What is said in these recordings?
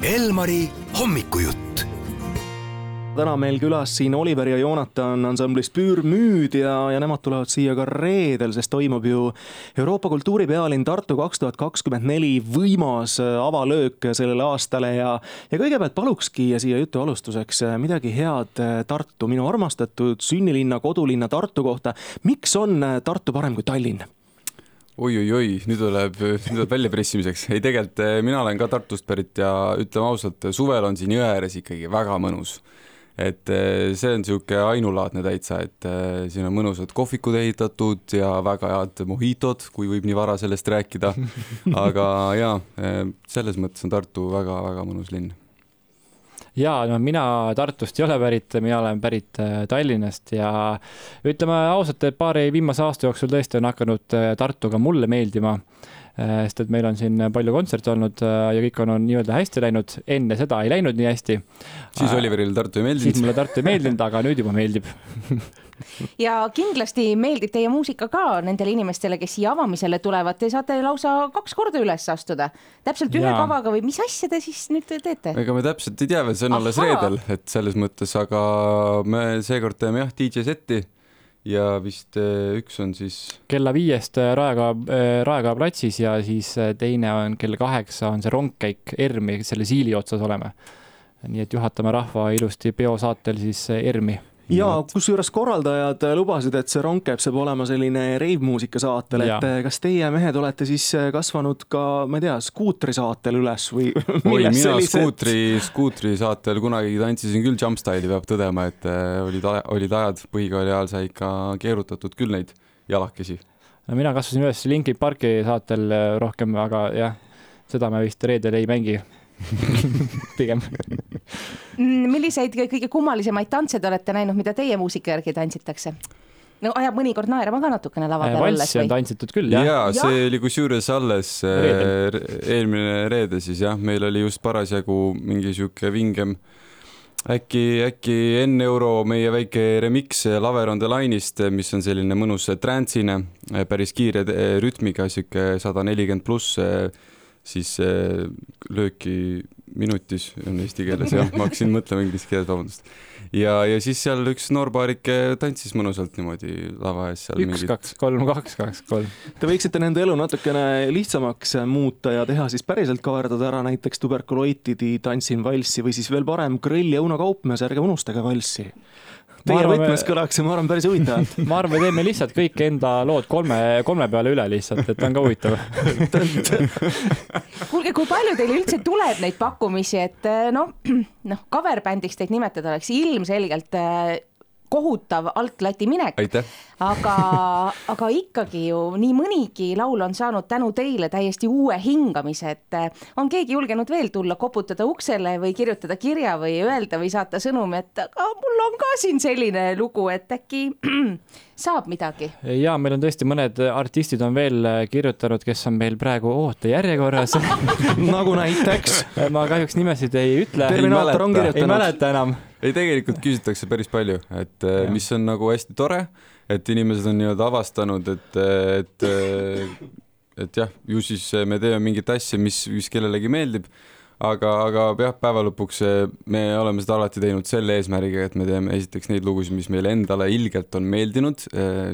Elmari hommikujutt täna meil külas siin Oliver ja Joonatan ansamblist Püürmüüd ja, ja nemad tulevad siia ka reedel, sest toimub ju Euroopa kultuuripealinn Tartu kaks tuhat kakskümmend neli võimas avalöök sellele aastale ja, ja kõigepealt palukski siia jutu alustuseks midagi head Tartu, minu armastatud sünnilinna, kodulinna Tartu kohta. miks on Tartu parem kui Tallinn? Oi-oi-oi, nüüd tuleb, nüüd tuleb väljapressimiseks. ei, tegelikult eh, mina olen ka Tartust pärit ja ütleme ausalt, suvel on siin jõe ääres ikkagi väga mõnus. et eh, see on niisugune ainulaadne täitsa, et eh, siin on mõnusad kohvikud ehitatud ja väga head mojitod, kui võib nii vara sellest rääkida. aga jaa, selles mõttes on Tartu väga-väga mõnus linn ja no mina Tartust ei ole pärit, mina olen pärit äh, Tallinnast ja ütleme ausalt, et paari viimase aasta jooksul tõesti on hakanud äh, Tartu ka mulle meeldima sest et meil on siin palju kontserte olnud ja kõik on, on nii-öelda hästi läinud, enne seda ei läinud nii hästi. siis Oliverile Tartu ei meeldinud? siis mulle Tartu ei meeldinud, aga nüüd juba meeldib ja kindlasti meeldib teie muusika ka nendele inimestele, kes siia avamisele tulevad, te saate lausa kaks korda üles astuda. täpselt ühe ja. kavaga või mis asja te siis nüüd teete? ega me täpselt ei tea veel, see on alles reedel, et selles mõttes, aga me seekord teeme jah, DJ seti ja vist eh, üks on siis. kella viiest eh, Raekoja, eh, Raekoja platsis ja siis teine on kell kaheksa on see rongkäik ERM-i, selle siili otsas oleme. nii et juhatame rahva ilusti peosaatel siis ERM-i ja kusjuures korraldajad lubasid, et see rongkäip saab olema selline reivmuusika saatel, et eh, kas teie mehed olete siis eh, kasvanud ka, ma ei tea, skuutrisaatel üles või? oi, mina sellised... skuutri, skuutrisaatel kunagi tantsisin küll jumpstyle'i, peab tõdema, et eh, olid, olid ajad, põhikooli ajal sai ikka keerutatud küll neid jalakesi. no mina kasvasin üles Linkin Parki saatel rohkem, aga jah, seda me vist reedel ei mängi pigem milliseid kõige kummalisemaid tantse te olete näinud, mida teie muusika järgi tantsitakse? no ajab mõnikord naerma ka natukene lava peal olles. valssi on tantsitud küll, jah? jaa, see oli kusjuures alles reedel. eelmine reede siis jah, meil oli just parasjagu mingi sihuke vingem äkki, äkki enne euro meie väike remix Laver on the line'ist, mis on selline mõnus trance'ine, päris kiire rütmiga, sihuke sada nelikümmend pluss siis lööki minutis on eesti keeles jah, ma hakkasin mõtlema inglise keeles, vabandust. ja, ja siis seal üks noorpaarike tantsis mõnusalt niimoodi lava ees seal. üks, kaks, kolm, kaks, kaks, kolm. Te võiksite nende elu natukene lihtsamaks muuta ja teha siis päriselt kaverdada ära näiteks tuberkuloitidi Tantsin valssi või siis veel parem Grõll ja Uno Kaupmees, ärge unustage valssi Teie võtmes kõlaks see, ma arvan, päris huvitavalt. ma arvan, me teeme lihtsalt kõik enda lood kolme, kolme peale üle lihtsalt, et on ka huvitav kuulge, kui palju teil üldse tuleb neid pakkumisi, et noh, noh, cover bändiks teid nimetada oleks ilmselgelt kohutav altlati minek. aga, aga ikkagi ju nii mõnigi laul on saanud tänu teile täiesti uue hingamise, et eh, on keegi julgenud veel tulla, koputada uksele või kirjutada kirja või öelda või saata sõnumi, et aga mul on ka siin selline lugu, et äkki saab midagi? ja meil on tõesti mõned artistid on veel kirjutanud, kes on meil praegu ootejärjekorras nagu näiteks? ma kahjuks nimesid ei ütle. Terminaator on kirjutanud. ei mäleta enam ei, tegelikult küsitakse päris palju, et äh, ja. mis on nagu hästi tore, et inimesed on nii-öelda avastanud, et, et, et jah, ju siis me teeme mingit asja, mis, mis kellelegi meeldib aga, aga jah, päeva lõpuks me oleme seda alati teinud selle eesmärgiga, et me teeme esiteks neid lugusid, mis meile endale ilgelt on meeldinud,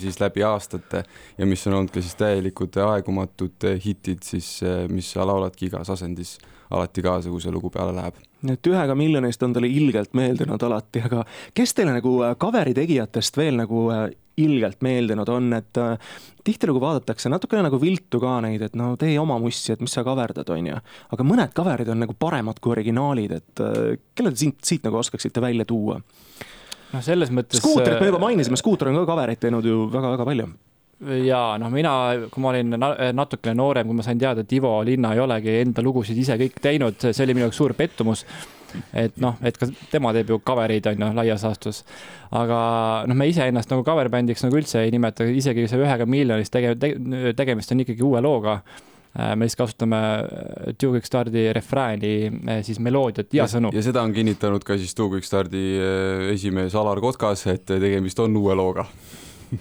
siis läbi aastate ja mis on olnud ka siis täielikud aegumatud hitid siis, mis sa lauladki igas asendis alati kaasa, kui see lugu peale läheb. et ühega miljonist on talle ilgelt meeldinud alati, aga kes teile nagu äh, cover'i tegijatest veel nagu äh, ilgelt meeldinud on, et äh, tihtilugu vaadatakse natukene nagu viltu ka neid, et no tee oma mussi, et mis sa kaverdad, on ju. aga mõned cover'id on nagu paremad kui originaalid, et kelle te siit, siit nagu oskaksite välja tuua? noh, selles mõttes. skuutrit me juba mainisime, skuuter on ka cover'it teinud ju väga-väga palju ja noh, mina, kui ma olin natukene noorem, kui ma sain teada, et Ivo Linna ei olegi enda lugusid ise kõik teinud, see oli minu jaoks suur pettumus. et noh, et ka tema teeb ju cover eid on ju laias laastus. aga noh, me iseennast nagu cover bändiks nagu üldse ei nimeta, isegi see ühega miljonist tege-, tege, tegemist on ikkagi uue looga äh, me lihtsalt kasutame Two Quick Stardi refrääni, äh, siis meloodiat ja, ja sõnu. ja seda on kinnitanud ka siis Two Quick Stardi äh, esimees Alar Kotkas, et tegemist on uue looga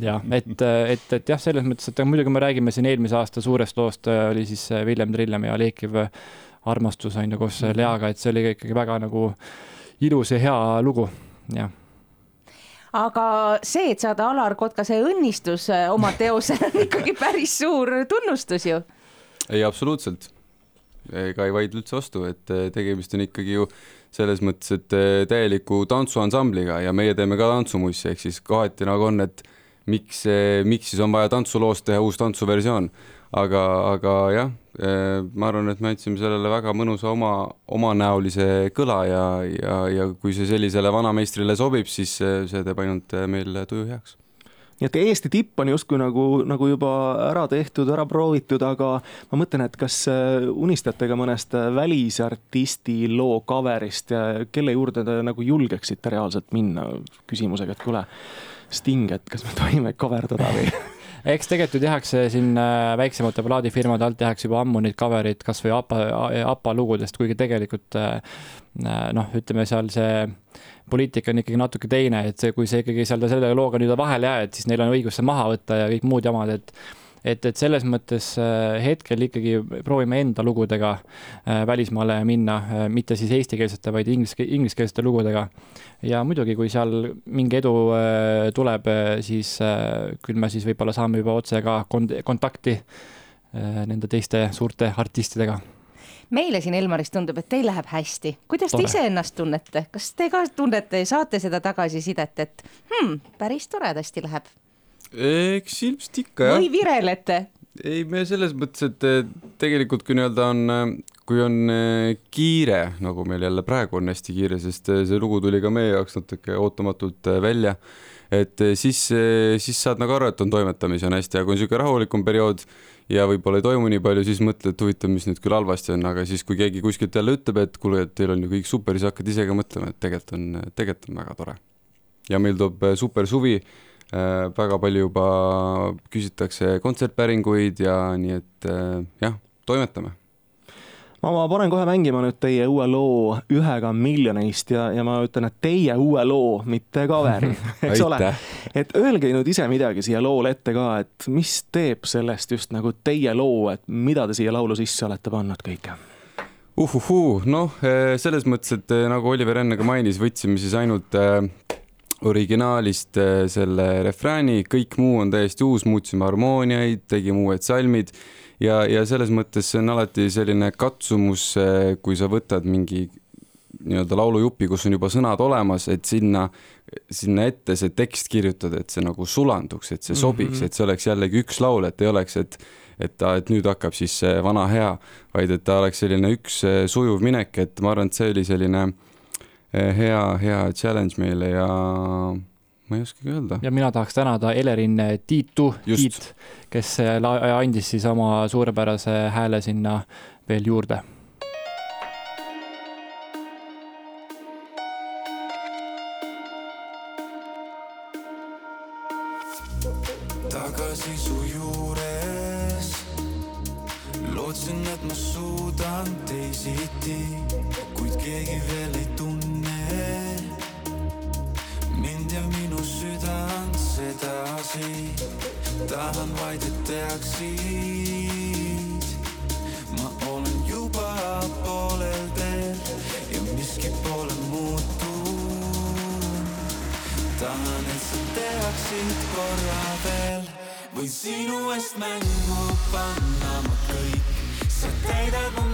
jah, et, et, et jah, selles mõttes, et muidugi me räägime siin eelmise aasta suurest loost, oli siis Villem Trillem ja Leekiv armastus on ju koos Leaga, et see oli ikkagi väga nagu ilus ja hea lugu, jah aga see, et saada Alar Kotkase õnnistus äh, oma teosele on ikkagi päris suur tunnustus ju. ei, absoluutselt. ega ei vaidle üldse vastu, et äh, tegemist on ikkagi ju selles mõttes, et äh, täieliku tantsuansambliga ja meie teeme ka tantsumuissi, ehk siis kohati nagu on, et miks, miks siis on vaja tantsuloost teha uus tantsuversioon. aga, aga jah, ma arvan, et me andsime sellele väga mõnusa oma, omanäolise kõla ja, ja, ja kui see sellisele vanameistrile sobib, siis see teeb ainult meil tuju heaks nii et Eesti tipp on justkui nagu, nagu juba ära tehtud, ära proovitud, aga ma mõtlen, et kas unistate ka mõnest välisartisti loo cover'ist ja kelle juurde te nagu julgeksite reaalselt minna küsimusega, et kuule, Sting, et kas me tohime coverdada või? Eks tegelikult ju tehakse siin äh, väiksemate plaadifirmade alt tehakse juba ammu neid cover eid kasvõi APA, APA lugudest, kuigi tegelikult äh, äh, noh, ütleme seal see poliitika on ikkagi natuke teine, et see, kui see ikkagi seal selle looga nüüd vahele jääd, siis neil on õigus see maha võtta ja kõik muud jamad, et et, et selles mõttes äh, hetkel ikkagi proovime enda lugudega äh, välismaale minna, äh, mitte siis eestikeelsete, vaid inglise, ingliskeelsete lugudega. ja muidugi, kui seal mingi edu tuleb, siis küll me siis võib-olla saame juba otse ka kontakti nende teiste suurte artistidega meile siin Elmaris tundub, et teil läheb hästi. kuidas tore. te ise ennast tunnete, kas te ka tunnete, saate seda tagasisidet, et hmm, päris toredasti läheb? Eks ilmselt ikka jah. või virelete? ei, me selles mõttes, et eh, tegelikult kui nii-öelda on, eh, kui on eh, kiire, nagu meil jälle praegu on hästi kiire, sest see lugu tuli ka meie jaoks natuke ootamatult välja, et siis, siis saad nagu aru, et on toimetamisi on hästi, aga kui on niisugune rahulikum periood ja võib-olla ei toimu nii palju, siis mõtled, et huvitav, mis nüüd küll halvasti on, aga siis, kui keegi kuskilt jälle ütleb, et kuule, et teil on ju kõik super, siis hakkad ise ka mõtlema, et tegelikult on, tegelikult on väga tore. ja meil tuleb super suvi väga palju juba küsitakse kontsertpäringuid ja nii et äh, jah, toimetame ma, panen kohe mängima nüüd teie uue loo Ühega miljonist ja, ja ma ütlen, et teie uue loo, mitte coveri, eks ole. et öelge nüüd ise midagi siia loole ette ka, et mis teeb sellest just nagu teie loo, et mida te siia laulu sisse olete pannud kõike? uhuhuu, noh, äh, selles mõttes, et nagu Oliver enne ka mainis, võtsime siis ainult originaalist äh, selle refrääni, kõik muu on täiesti uus, muutsime harmooniaid, tegime uued salmid ja, ja selles mõttes see on alati selline katsumus, äh, kui sa võtad mingi nii-öelda laulujupi, kus on juba sõnad olemas, et sinna, sinna ette see tekst kirjutada, et see nagu sulanduks, et see sobiks mm, -hmm. et see oleks jällegi üks laul, et ei oleks, et et ta, et nüüd hakkab siis see vana hea, vaid et ta oleks selline üks äh, sujuv minek, et ma arvan, et see oli selline äh, hea, hea challenge meile ja ma ei oskagi öelda. ja mina tahaks tänada Elerin Tiitu, Tiit, kes andis siis oma suurepärase hääle sinna veel juurde tagasi su juures. lootsin, et ma suudan teisiti, kuid keegi veel ei tunne. Südant sedasi, tahan vaid, et teaksid. ma olen juba poolel teel ja miski pole muutunud. tahan, et sa teaksid korra veel, võin sinu eest mängu panna ma kõik, sa täidad mu